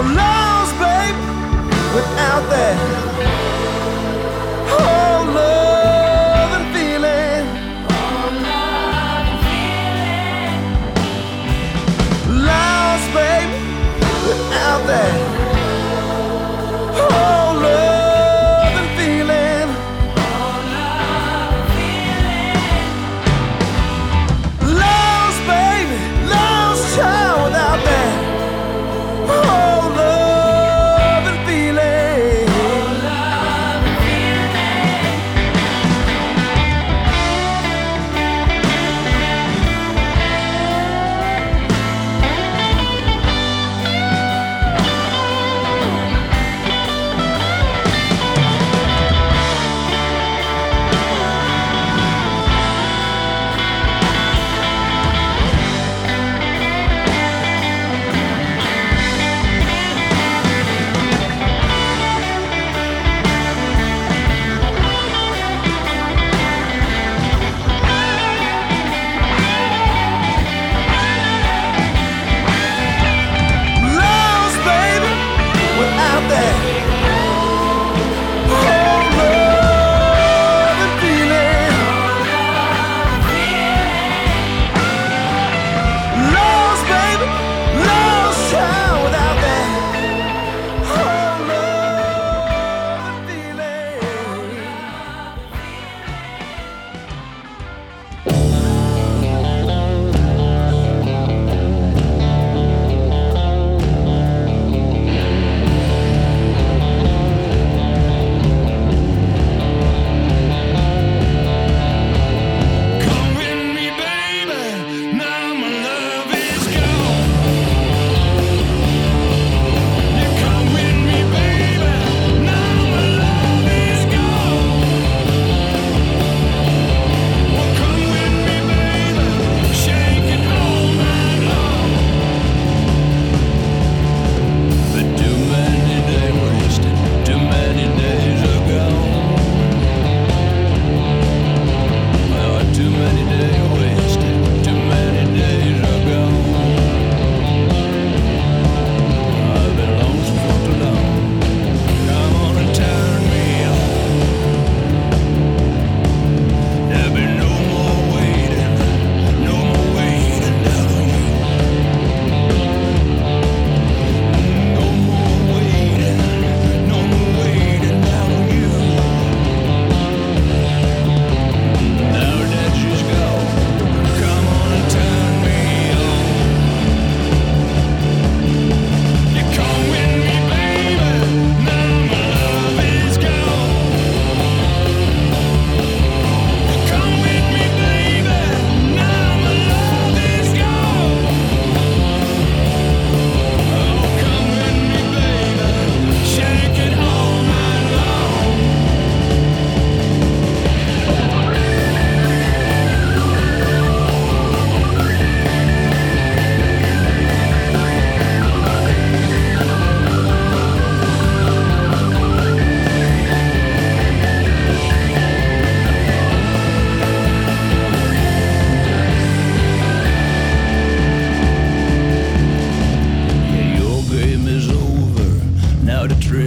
I'm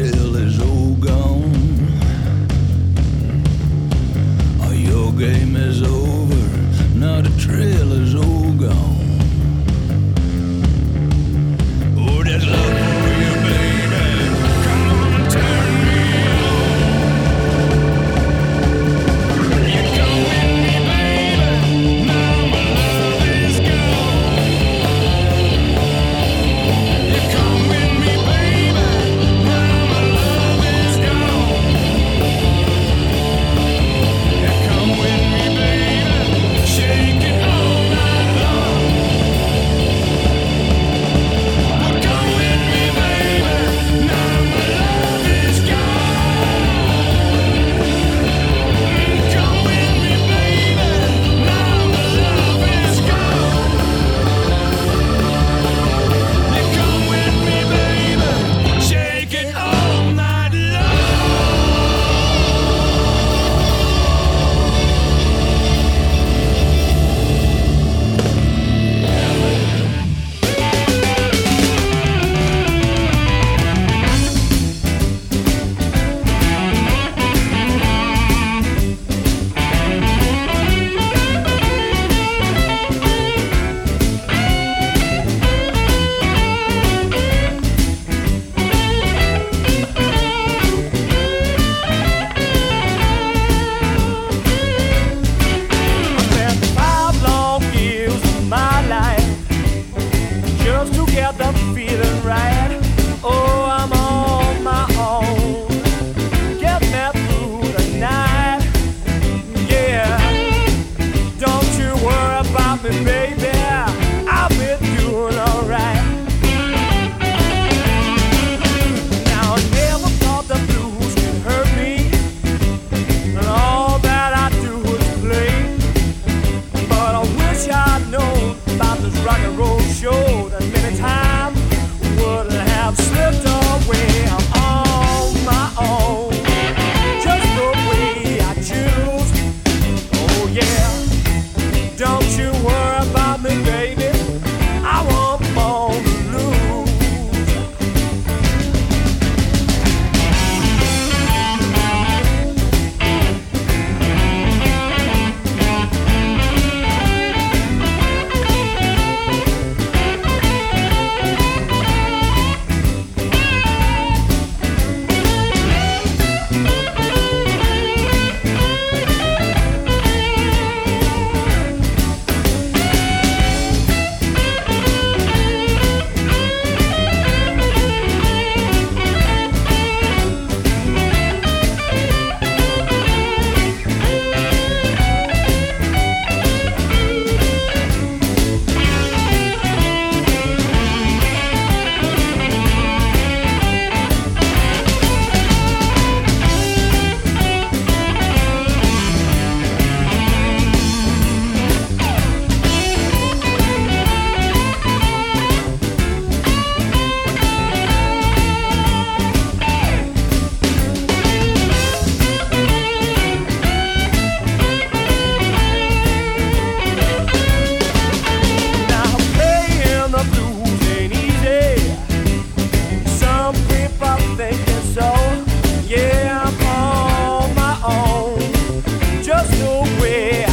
hill is all gone. Your game is over, now the trail is all gone. us away.